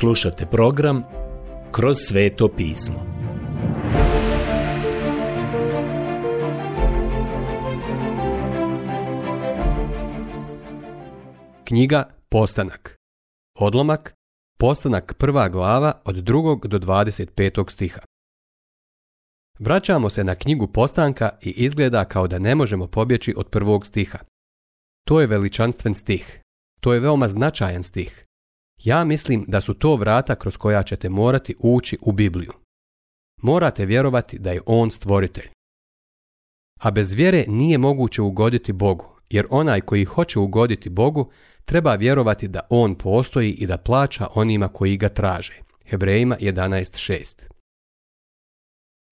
Slušajte program Kroz sveto pismo. Knjiga Postanak. Odlomak Postanak prva glava od 2. do 25. stiha. Vraćamo se na knjigu Postanka i izgleda kao da ne možemo pobjeći od prvog stiha. To je veličanstven stih. To je veoma značajan stih. Ja mislim da su to vrata kroz koja ćete morati ući u Bibliju. Morate vjerovati da je On stvoritelj. A bez vjere nije moguće ugoditi Bogu, jer onaj koji hoće ugoditi Bogu treba vjerovati da On postoji i da plaća onima koji ga traže. Hebrejima 11.6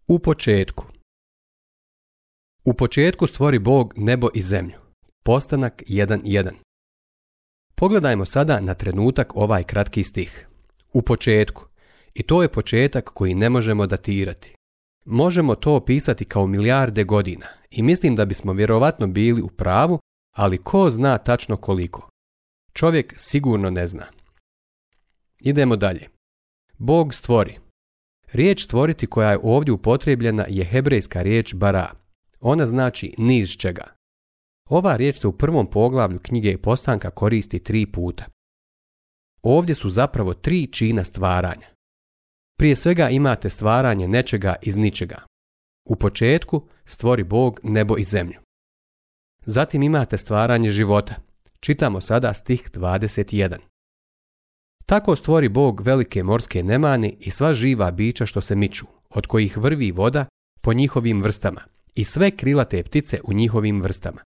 U početku U početku stvori Bog nebo i zemlju. Postanak 1.1 Pogledajmo sada na trenutak ovaj kratki stih. U početku. I to je početak koji ne možemo datirati. Možemo to opisati kao milijarde godina i mislim da bismo vjerovatno bili u pravu, ali ko zna tačno koliko? Čovjek sigurno ne zna. Idemo dalje. Bog stvori. Riječ stvoriti koja je ovdje upotrijebljena je hebrejska riječ bara. Ona znači niz čega. Ova riječ se u prvom poglavlju knjige i Postanka koristi tri puta. Ovdje su zapravo tri čina stvaranja. Prije svega imate stvaranje nečega iz ničega. U početku stvori Bog nebo i zemlju. Zatim imate stvaranje života. Čitamo sada stih 21. Tako stvori Bog velike morske nemani i sva živa bića što se miču, od kojih vrvi voda po njihovim vrstama i sve krilate ptice u njihovim vrstama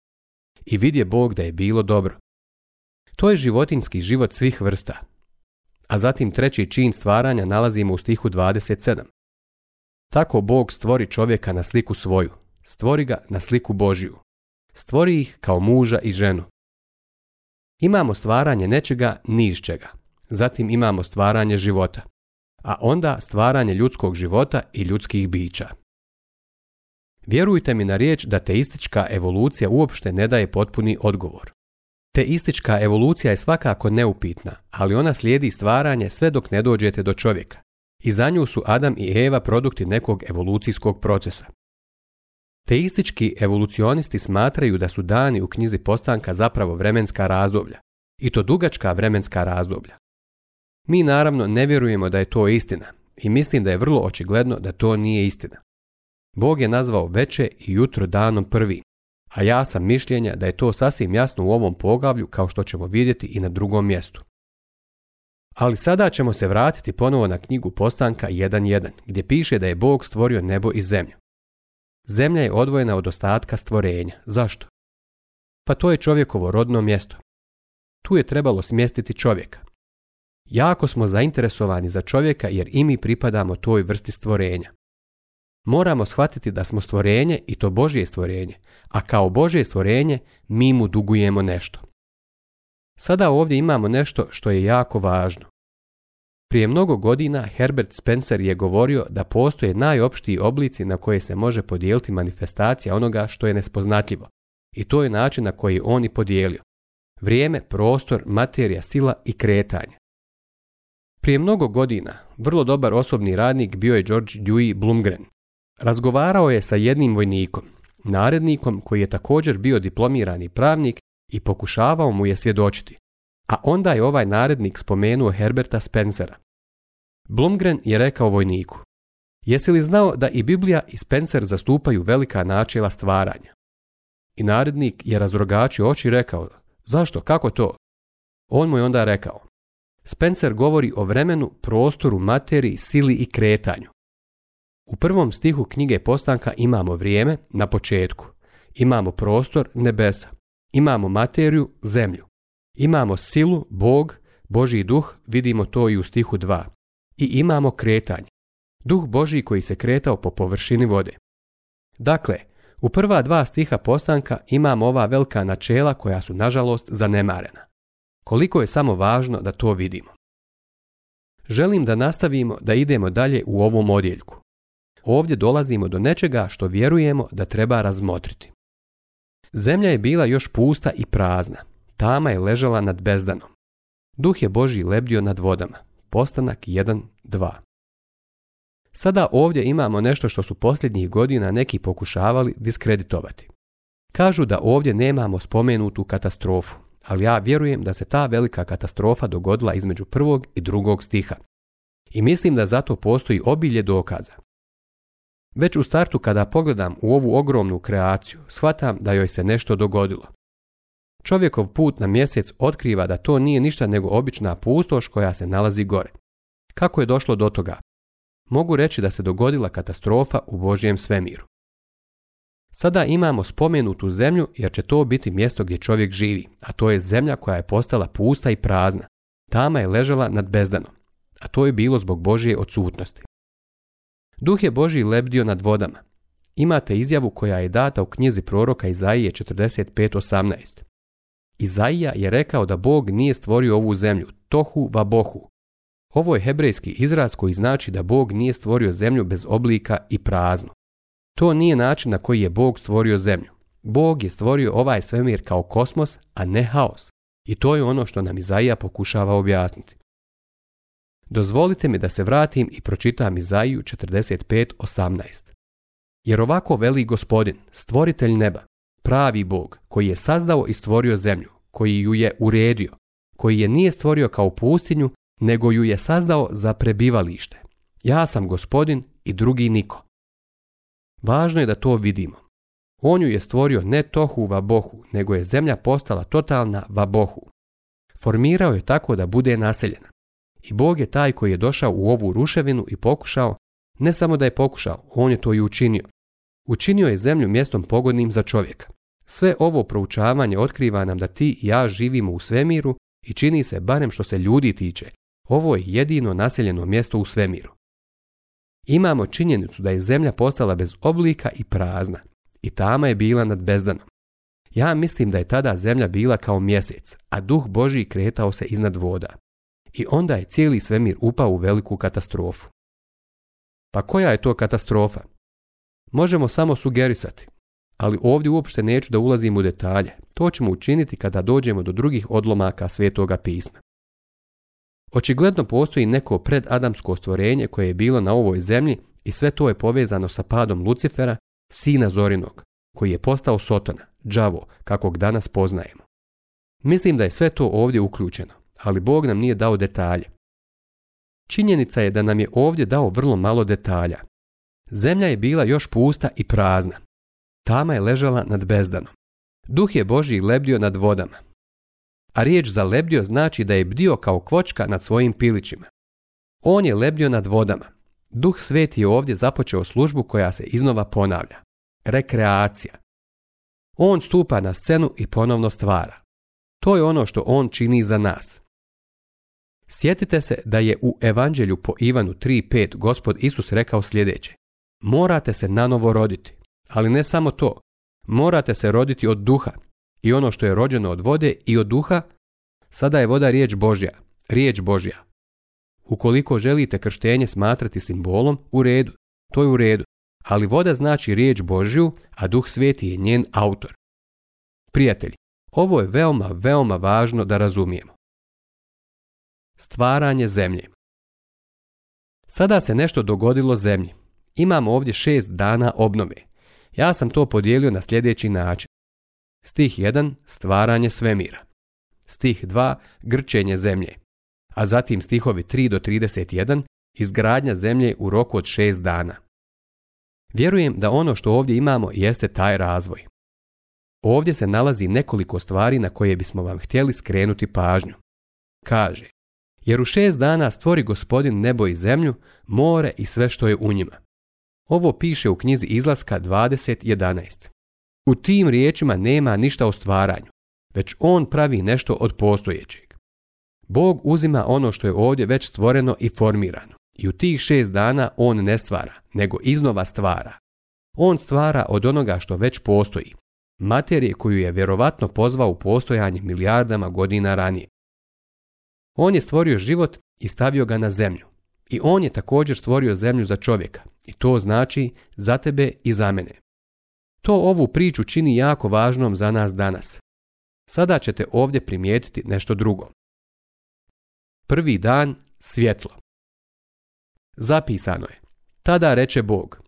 i vidje Bog da je bilo dobro. To je životinski život svih vrsta. A zatim treći čin stvaranja nalazimo u stihu 27. Tako Bog stvori čovjeka na sliku svoju, stvori ga na sliku Božiju. Stvori ih kao muža i ženu. Imamo stvaranje nečega ni iz čega. Zatim imamo stvaranje života. A onda stvaranje ljudskog života i ljudskih bića. Vjerujte mi na riječ da teistička evolucija uopšte ne daje potpuni odgovor. Teistička evolucija je svakako neupitna, ali ona slijedi stvaranje sve dok ne dođete do čovjeka. I za nju su Adam i Eva produkti nekog evolucijskog procesa. Teistički evolucionisti smatraju da su dani u knjizi postanka zapravo vremenska razdoblja, i to dugačka vremenska razdoblja. Mi naravno ne vjerujemo da je to istina i mislim da je vrlo očigledno da to nije istina. Bog je nazvao veče i jutro danom prvi, a ja sam mišljenja da je to sasvim jasno u ovom poglavlju kao što ćemo vidjeti i na drugom mjestu. Ali sada ćemo se vratiti ponovo na knjigu Postanka 1.1 gdje piše da je Bog stvorio nebo i zemlju. Zemlja je odvojena od ostatka stvorenja. Zašto? Pa to je čovjekovo rodno mjesto. Tu je trebalo smjestiti čovjeka. Jako smo zainteresovani za čovjeka jer i mi pripadamo toj vrsti stvorenja. Moramo shvatiti da smo stvorenje i to Božje stvorenje, a kao Božje stvorenje mi mu dugujemo nešto. Sada ovdje imamo nešto što je jako važno. Prije mnogo godina Herbert Spencer je govorio da postoje najopštiji oblici na koje se može podijeliti manifestacija onoga što je nespoznatljivo. I to je način na koji on i podijelio. Vrijeme, prostor, materija, sila i kretanje. Prije mnogo godina vrlo dobar osobni radnik bio je George Dewey Blumgren, Razgovarao je sa jednim vojnikom, narednikom koji je također bio diplomirani pravnik i pokušavao mu je svjedočiti. A onda je ovaj narednik spomenuo Herberta Spencera. Blomgren je rekao vojniku, jesi li znao da i Biblija i Spencer zastupaju velika načela stvaranja? I narednik je razrogačio oči i rekao, zašto, kako to? On mu je onda rekao, Spencer govori o vremenu, prostoru, materiji, sili i kretanju, u prvom stihu knjige postanka imamo vrijeme na početku, imamo prostor nebesa, imamo materiju zemlju, imamo silu, Bog, boži duh, vidimo to i u stihu 2, i imamo kretanje, duh boži koji se kretao po površini vode. Dakle, u prva dva stiha postanka imamo ova velika načela koja su nažalost zanemarena. Koliko je samo važno da to vidimo. Želim da nastavimo da idemo dalje u ovom odjeljku. Ovdje dolazimo do nečega što vjerujemo da treba razmotriti. Zemlja je bila još pusta i prazna. Tama je ležala nad bezdanom. Duh je Boži lebdio nad vodama. Postanak 1.2 Sada ovdje imamo nešto što su posljednjih godina neki pokušavali diskreditovati. Kažu da ovdje nemamo spomenutu katastrofu, ali ja vjerujem da se ta velika katastrofa dogodila između prvog i drugog stiha. I mislim da zato postoji obilje dokaza. Već u startu kada pogledam u ovu ogromnu kreaciju, shvatam da joj se nešto dogodilo. Čovjekov put na mjesec otkriva da to nije ništa nego obična pustoš koja se nalazi gore. Kako je došlo do toga? Mogu reći da se dogodila katastrofa u Božjem svemiru. Sada imamo spomenutu zemlju jer će to biti mjesto gdje čovjek živi, a to je zemlja koja je postala pusta i prazna. Tama je ležala nad bezdanom, a to je bilo zbog Božje odsutnosti. Duh je Boži lebdio nad vodama. Imate izjavu koja je data u knjizi proroka Izaije 45.18. Izaija je rekao da Bog nije stvorio ovu zemlju, tohu va bohu. Ovo je hebrejski izraz koji znači da Bog nije stvorio zemlju bez oblika i praznu. To nije način na koji je Bog stvorio zemlju. Bog je stvorio ovaj svemir kao kosmos, a ne haos. I to je ono što nam Izaija pokušava objasniti. Dozvolite mi da se vratim i pročitam Izaiju 45.18. Jer ovako veli gospodin, stvoritelj neba, pravi Bog, koji je sazdao i stvorio zemlju, koji ju je uredio, koji je nije stvorio kao pustinju, nego ju je sazdao za prebivalište. Ja sam gospodin i drugi niko. Važno je da to vidimo. On ju je stvorio ne tohu vabohu, nego je zemlja postala totalna vabohu. Formirao je tako da bude naseljena. I Bog je taj koji je došao u ovu ruševinu i pokušao, ne samo da je pokušao, on je to i učinio. Učinio je zemlju mjestom pogodnim za čovjeka. Sve ovo proučavanje otkriva nam da ti i ja živimo u svemiru i čini se barem što se ljudi tiče. Ovo je jedino naseljeno mjesto u svemiru. Imamo činjenicu da je zemlja postala bez oblika i prazna i tama je bila nad bezdanom. Ja mislim da je tada zemlja bila kao mjesec, a duh Božji kretao se iznad voda i onda je cijeli svemir upao u veliku katastrofu. Pa koja je to katastrofa? Možemo samo sugerisati, ali ovdje uopšte neću da ulazim u detalje. To ćemo učiniti kada dođemo do drugih odlomaka svetoga pisma. Očigledno postoji neko predadamsko stvorenje koje je bilo na ovoj zemlji i sve to je povezano sa padom Lucifera, sina Zorinog, koji je postao Sotona, đavo, kakog danas poznajemo. Mislim da je sve to ovdje uključeno ali Bog nam nije dao detalje. Činjenica je da nam je ovdje dao vrlo malo detalja. Zemlja je bila još pusta i prazna. Tama je ležala nad bezdanom. Duh je Boži lebdio nad vodama. A riječ za lebdio znači da je bdio kao kvočka nad svojim pilićima. On je lebdio nad vodama. Duh sveti je ovdje započeo službu koja se iznova ponavlja. Rekreacija. On stupa na scenu i ponovno stvara. To je ono što on čini za nas. Sjetite se da je u Evanđelju po Ivanu 3.5 gospod Isus rekao sljedeće. Morate se nanovo roditi, ali ne samo to. Morate se roditi od duha i ono što je rođeno od vode i od duha, sada je voda riječ Božja, riječ Božja. Ukoliko želite krštenje smatrati simbolom, u redu, to je u redu, ali voda znači riječ Božju, a duh sveti je njen autor. Prijatelji, ovo je veoma, veoma važno da razumijemo. Stvaranje zemlje. Sada se nešto dogodilo zemlji. Imamo ovdje šest dana obnove. Ja sam to podijelio na sljedeći način. Stih 1. Stvaranje svemira. Stih 2. Grčenje zemlje. A zatim stihovi 3 do 31. Izgradnja zemlje u roku od šest dana. Vjerujem da ono što ovdje imamo jeste taj razvoj. Ovdje se nalazi nekoliko stvari na koje bismo vam htjeli skrenuti pažnju. Kaže, jer u šest dana stvori gospodin nebo i zemlju, more i sve što je u njima. Ovo piše u knjizi izlaska 20.11. U tim riječima nema ništa o stvaranju, već on pravi nešto od postojećeg. Bog uzima ono što je ovdje već stvoreno i formirano i u tih šest dana on ne stvara, nego iznova stvara. On stvara od onoga što već postoji, materije koju je vjerovatno pozvao u postojanje milijardama godina ranije. On je stvorio život i stavio ga na zemlju. I on je također stvorio zemlju za čovjeka. I to znači za tebe i za mene. To ovu priču čini jako važnom za nas danas. Sada ćete ovdje primijetiti nešto drugo. Prvi dan svjetlo. Zapisano je. Tada reče Bog.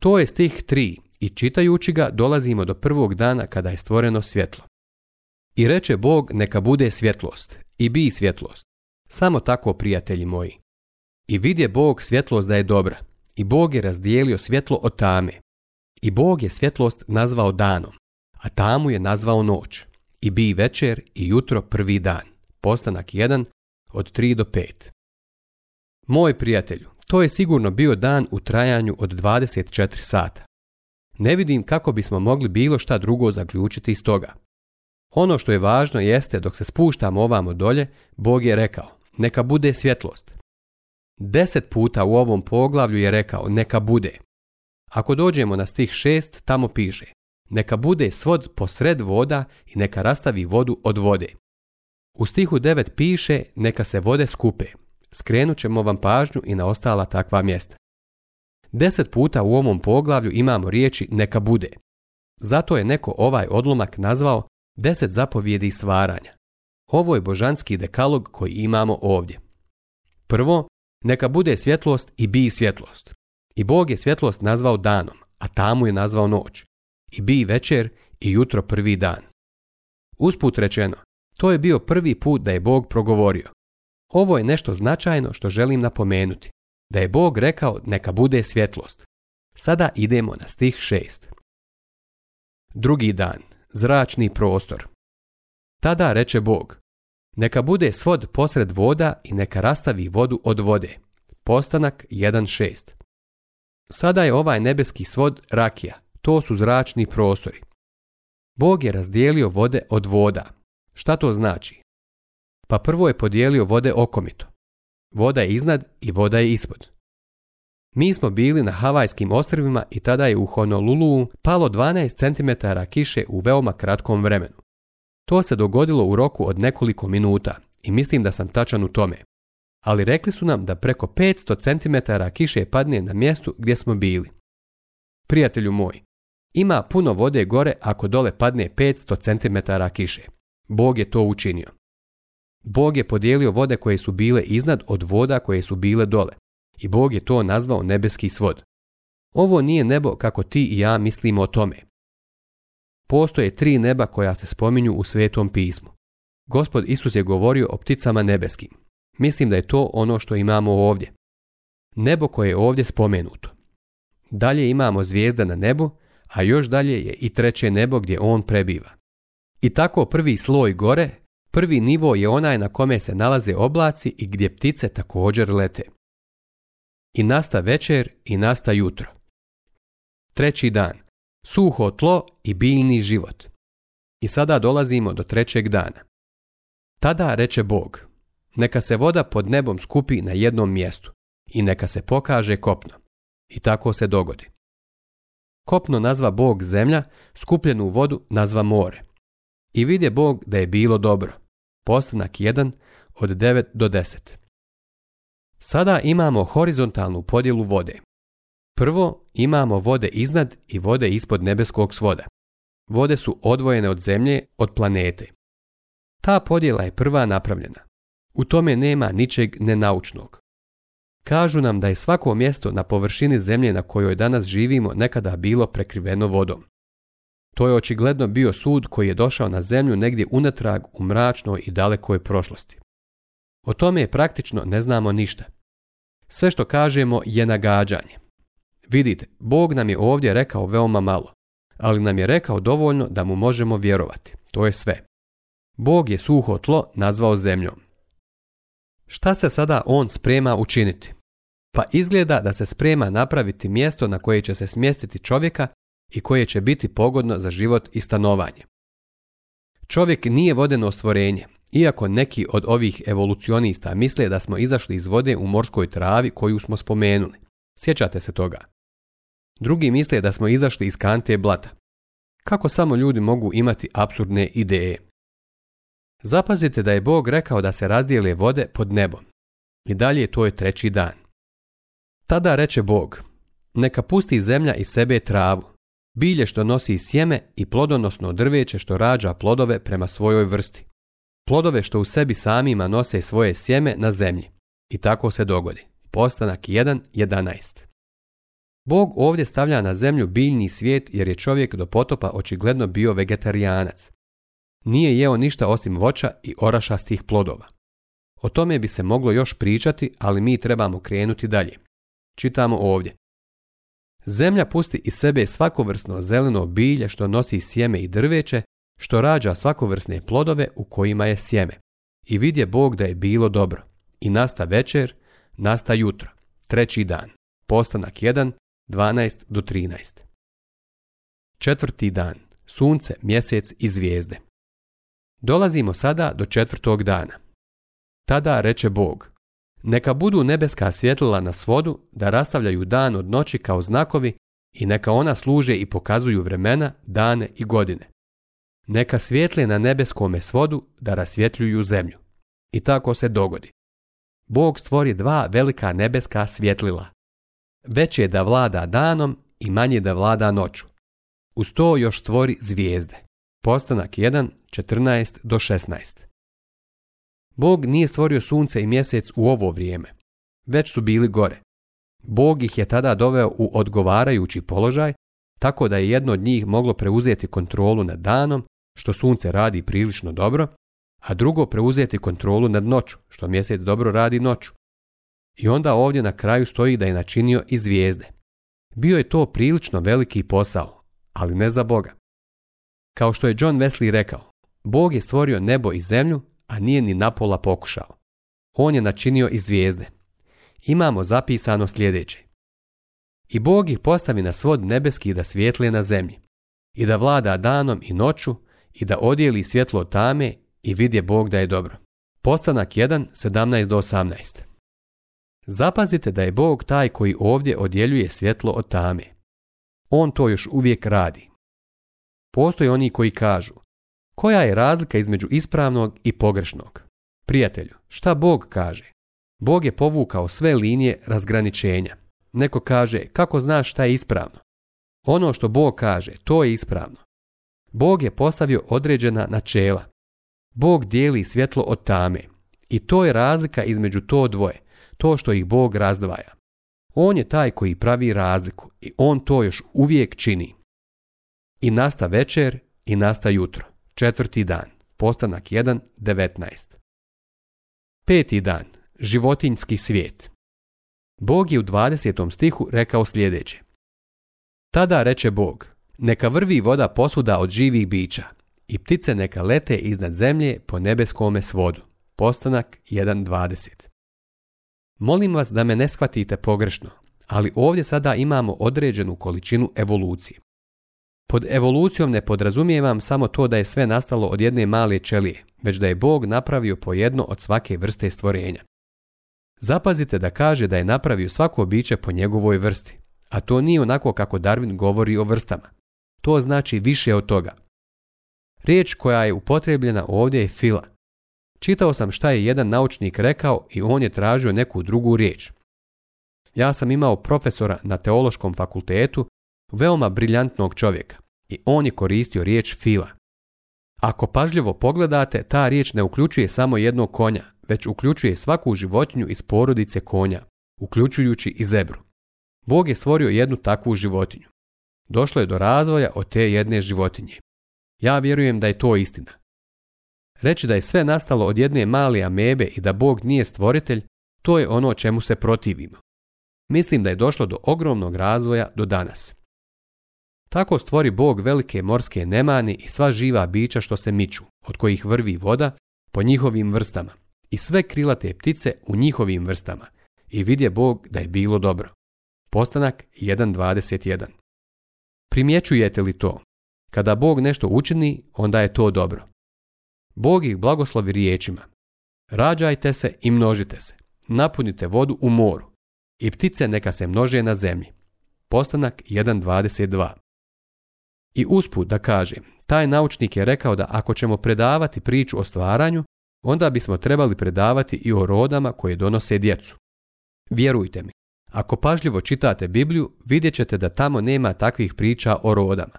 To je stih 3 i čitajući ga dolazimo do prvog dana kada je stvoreno svjetlo. I reče Bog neka bude svjetlost i bi svjetlost. Samo tako, prijatelji moji. I vidje Bog svjetlost da je dobra, i Bog je razdijelio svjetlo od tame. I Bog je svjetlost nazvao danom, a tamu je nazvao noć. I bi večer i jutro prvi dan. Postanak 1 od 3 do 5. Moj prijatelju, to je sigurno bio dan u trajanju od 24 sata. Ne vidim kako bismo mogli bilo šta drugo zaključiti iz toga. Ono što je važno jeste dok se spuštamo ovamo dolje, Bog je rekao, neka bude svjetlost. Deset puta u ovom poglavlju je rekao, neka bude. Ako dođemo na stih šest, tamo piše, neka bude svod posred voda i neka rastavi vodu od vode. U stihu devet piše, neka se vode skupe. Skrenut ćemo vam pažnju i na ostala takva mjesta. Deset puta u ovom poglavlju imamo riječi neka bude. Zato je neko ovaj odlomak nazvao Deset zapovjedi stvaranja. Ovo je božanski dekalog koji imamo ovdje. Prvo, neka bude svjetlost i bi svjetlost. I Bog je svjetlost nazvao danom, a tamu je nazvao noć. I bi večer i jutro prvi dan. Usput rečeno, to je bio prvi put da je Bog progovorio. Ovo je nešto značajno što želim napomenuti. Da je Bog rekao neka bude svjetlost. Sada idemo na stih šest. Drugi dan zračni prostor. Tada reče Bog, neka bude svod posred voda i neka rastavi vodu od vode. Postanak 1.6 Sada je ovaj nebeski svod rakija, to su zračni prostori. Bog je razdijelio vode od voda. Šta to znači? Pa prvo je podijelio vode okomito. Voda je iznad i voda je ispod. Mi smo bili na Havajskim ostrvima i tada je u Honolulu palo 12 cm kiše u veoma kratkom vremenu. To se dogodilo u roku od nekoliko minuta i mislim da sam tačan u tome. Ali rekli su nam da preko 500 cm kiše padne na mjestu gdje smo bili. Prijatelju moj, ima puno vode gore ako dole padne 500 cm kiše. Bog je to učinio. Bog je podijelio vode koje su bile iznad od voda koje su bile dole. I Bog je to nazvao nebeski svod. Ovo nije nebo kako ti i ja mislimo o tome. Postoje tri neba koja se spominju u Svetom pismu. Gospod Isus je govorio o pticama nebeskim. Mislim da je to ono što imamo ovdje. Nebo koje je ovdje spomenuto. Dalje imamo zvijezda na nebu, a još dalje je i treće nebo gdje on prebiva. I tako prvi sloj gore, prvi nivo je onaj na kome se nalaze oblaci i gdje ptice također lete i nasta večer i nasta jutro. Treći dan. Suho tlo i biljni život. I sada dolazimo do trećeg dana. Tada reče Bog, neka se voda pod nebom skupi na jednom mjestu i neka se pokaže kopno. I tako se dogodi. Kopno nazva Bog zemlja, skupljenu vodu nazva more. I vidje Bog da je bilo dobro. Postanak 1 od 9 do 10. Sada imamo horizontalnu podjelu vode. Prvo imamo vode iznad i vode ispod nebeskog svoda. Vode su odvojene od zemlje, od planete. Ta podjela je prva napravljena. U tome nema ničeg nenaučnog. Kažu nam da je svako mjesto na površini zemlje na kojoj danas živimo nekada bilo prekriveno vodom. To je očigledno bio sud koji je došao na zemlju negdje unatrag u mračnoj i dalekoj prošlosti. O tome je praktično ne znamo ništa. Sve što kažemo je nagađanje. Vidite, Bog nam je ovdje rekao veoma malo, ali nam je rekao dovoljno da mu možemo vjerovati. To je sve. Bog je suho tlo nazvao zemljom. Šta se sada on sprema učiniti? Pa izgleda da se sprema napraviti mjesto na koje će se smjestiti čovjeka i koje će biti pogodno za život i stanovanje. Čovjek nije vodeno stvorenje, iako neki od ovih evolucionista misle da smo izašli iz vode u morskoj travi koju smo spomenuli. Sjećate se toga. Drugi misle da smo izašli iz kante blata. Kako samo ljudi mogu imati absurdne ideje? Zapazite da je Bog rekao da se razdijele vode pod nebom. I dalje to je treći dan. Tada reče Bog, neka pusti zemlja iz sebe travu, bilje što nosi sjeme i plodonosno drveće što rađa plodove prema svojoj vrsti plodove što u sebi samima nose svoje sjeme na zemlji. I tako se dogodi. Postanak 1.11. Bog ovdje stavlja na zemlju biljni svijet jer je čovjek do potopa očigledno bio vegetarijanac. Nije jeo ništa osim voća i orašastih plodova. O tome bi se moglo još pričati, ali mi trebamo krenuti dalje. Čitamo ovdje. Zemlja pusti iz sebe svakovrsno zeleno bilje što nosi sjeme i drveće, što rađa svakovrsne plodove u kojima je sjeme. I vidje Bog da je bilo dobro. I nasta večer, nasta jutro, treći dan. Postanak 1, 12 do 13. Četvrti dan. Sunce, mjesec i zvijezde. Dolazimo sada do četvrtog dana. Tada reče Bog, neka budu nebeska svjetlila na svodu da rastavljaju dan od noći kao znakovi i neka ona služe i pokazuju vremena, dane i godine neka svijetle na nebeskome svodu da rasvjetljuju zemlju. I tako se dogodi. Bog stvori dva velika nebeska svjetlila. Veće je da vlada danom i manje da vlada noću. Uz to još stvori zvijezde. Postanak 114 14 do 16. Bog nije stvorio sunce i mjesec u ovo vrijeme. Već su bili gore. Bog ih je tada doveo u odgovarajući položaj, tako da je jedno od njih moglo preuzeti kontrolu nad danom, što sunce radi prilično dobro, a drugo preuzeti kontrolu nad noću, što mjesec dobro radi noću. I onda ovdje na kraju stoji da je načinio i zvijezde. Bio je to prilično veliki posao, ali ne za Boga. Kao što je John Wesley rekao, Bog je stvorio nebo i zemlju, a nije ni napola pokušao. On je načinio i zvijezde. Imamo zapisano sljedeće. I Bog ih postavi na svod nebeski da svijetle na zemlji i da vlada danom i noću i da odijeli svjetlo od tame i vidje Bog da je dobro. Postanak 1, do 18. Zapazite da je Bog taj koji ovdje odjeljuje svjetlo od tame. On to još uvijek radi. Postoje oni koji kažu, koja je razlika između ispravnog i pogrešnog? Prijatelju, šta Bog kaže? Bog je povukao sve linije razgraničenja. Neko kaže, kako znaš šta je ispravno? Ono što Bog kaže, to je ispravno. Bog je postavio određena načela. Bog dijeli svjetlo od tame. I to je razlika između to dvoje, to što ih Bog razdvaja. On je taj koji pravi razliku i on to još uvijek čini. I nasta večer i nasta jutro, četvrti dan, postanak 1.19. Peti dan, životinjski svijet. Bog je u 20. stihu rekao sljedeće. Tada reče Bog, neka vrvi voda posuda od živih bića i ptice neka lete iznad zemlje po nebeskome svodu. Postanak 1.20 Molim vas da me ne shvatite pogrešno, ali ovdje sada imamo određenu količinu evolucije. Pod evolucijom ne podrazumijevam samo to da je sve nastalo od jedne male čelije, već da je Bog napravio po jedno od svake vrste stvorenja. Zapazite da kaže da je napravio svako biće po njegovoj vrsti, a to nije onako kako Darwin govori o vrstama. To znači više od toga. Riječ koja je upotrebljena ovdje je fila. Čitao sam šta je jedan naučnik rekao i on je tražio neku drugu riječ. Ja sam imao profesora na teološkom fakultetu, veoma briljantnog čovjeka, i on je koristio riječ fila. Ako pažljivo pogledate, ta riječ ne uključuje samo jednog konja, već uključuje svaku životinju iz porodice konja, uključujući i zebru. Bog je stvorio jednu takvu životinju došlo je do razvoja od te jedne životinje. Ja vjerujem da je to istina. Reći da je sve nastalo od jedne male amebe i da Bog nije stvoritelj, to je ono čemu se protivimo. Mislim da je došlo do ogromnog razvoja do danas. Tako stvori Bog velike morske nemani i sva živa bića što se miču, od kojih vrvi voda po njihovim vrstama i sve krilate ptice u njihovim vrstama i vidje Bog da je bilo dobro. Postanak 1.21 Primjećujete li to? Kada Bog nešto učini, onda je to dobro. Bog ih blagoslovi riječima. Rađajte se i množite se. Napunite vodu u moru. I ptice neka se množe na zemlji. Postanak 1.22 I usput da kažem, taj naučnik je rekao da ako ćemo predavati priču o stvaranju, onda bismo trebali predavati i o rodama koje donose djecu. Vjerujte mi, ako pažljivo čitate Bibliju, vidjet ćete da tamo nema takvih priča o rodama.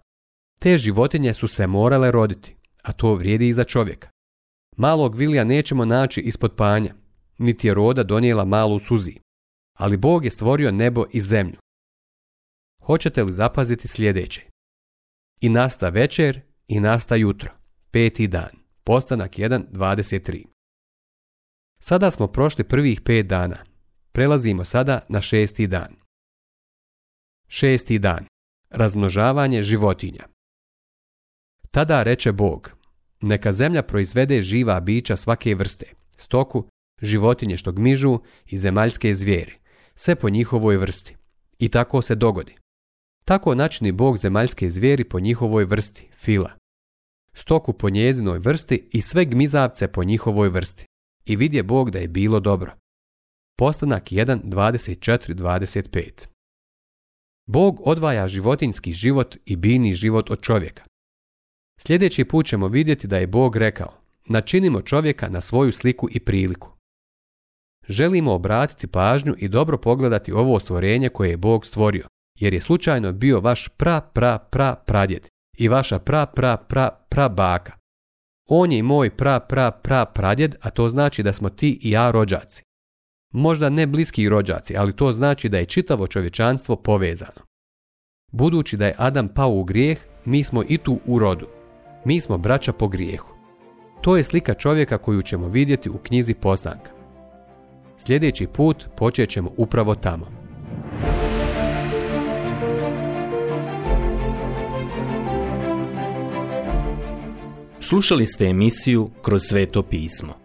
Te životinje su se morale roditi, a to vrijedi i za čovjeka. Malog Vilija nećemo naći ispod panja, niti je roda donijela malu suzi. Ali Bog je stvorio nebo i zemlju. Hoćete li zapaziti sljedeće? I nasta večer i nasta jutro, peti dan, postanak 1.23. Sada smo prošli prvih pet dana, Prelazimo sada na šesti dan. Šesti dan. Razmnožavanje životinja. Tada reče Bog, neka zemlja proizvede živa bića svake vrste, stoku, životinje što gmižu i zemaljske zvijeri, sve po njihovoj vrsti. I tako se dogodi. Tako načini Bog zemaljske zvijeri po njihovoj vrsti, fila. Stoku po njezinoj vrsti i sve gmizavce po njihovoj vrsti. I vidje Bog da je bilo dobro. Postanak 1.24.25 Bog odvaja životinski život i bini život od čovjeka. Sljedeći put ćemo vidjeti da je Bog rekao, načinimo čovjeka na svoju sliku i priliku. Želimo obratiti pažnju i dobro pogledati ovo stvorenje koje je Bog stvorio, jer je slučajno bio vaš pra pra pra pradjed i vaša pra pra pra pra baka. On je i moj pra pra pra pradjed, a to znači da smo ti i ja rođaci. Možda ne bliski rođaci, ali to znači da je čitavo čovječanstvo povezano. Budući da je Adam pao u grijeh, mi smo i tu u rodu. Mi smo braća po grijehu. To je slika čovjeka koju ćemo vidjeti u knjizi Poznanka. Sljedeći put počet ćemo upravo tamo. Slušali ste emisiju Kroz sveto pismo.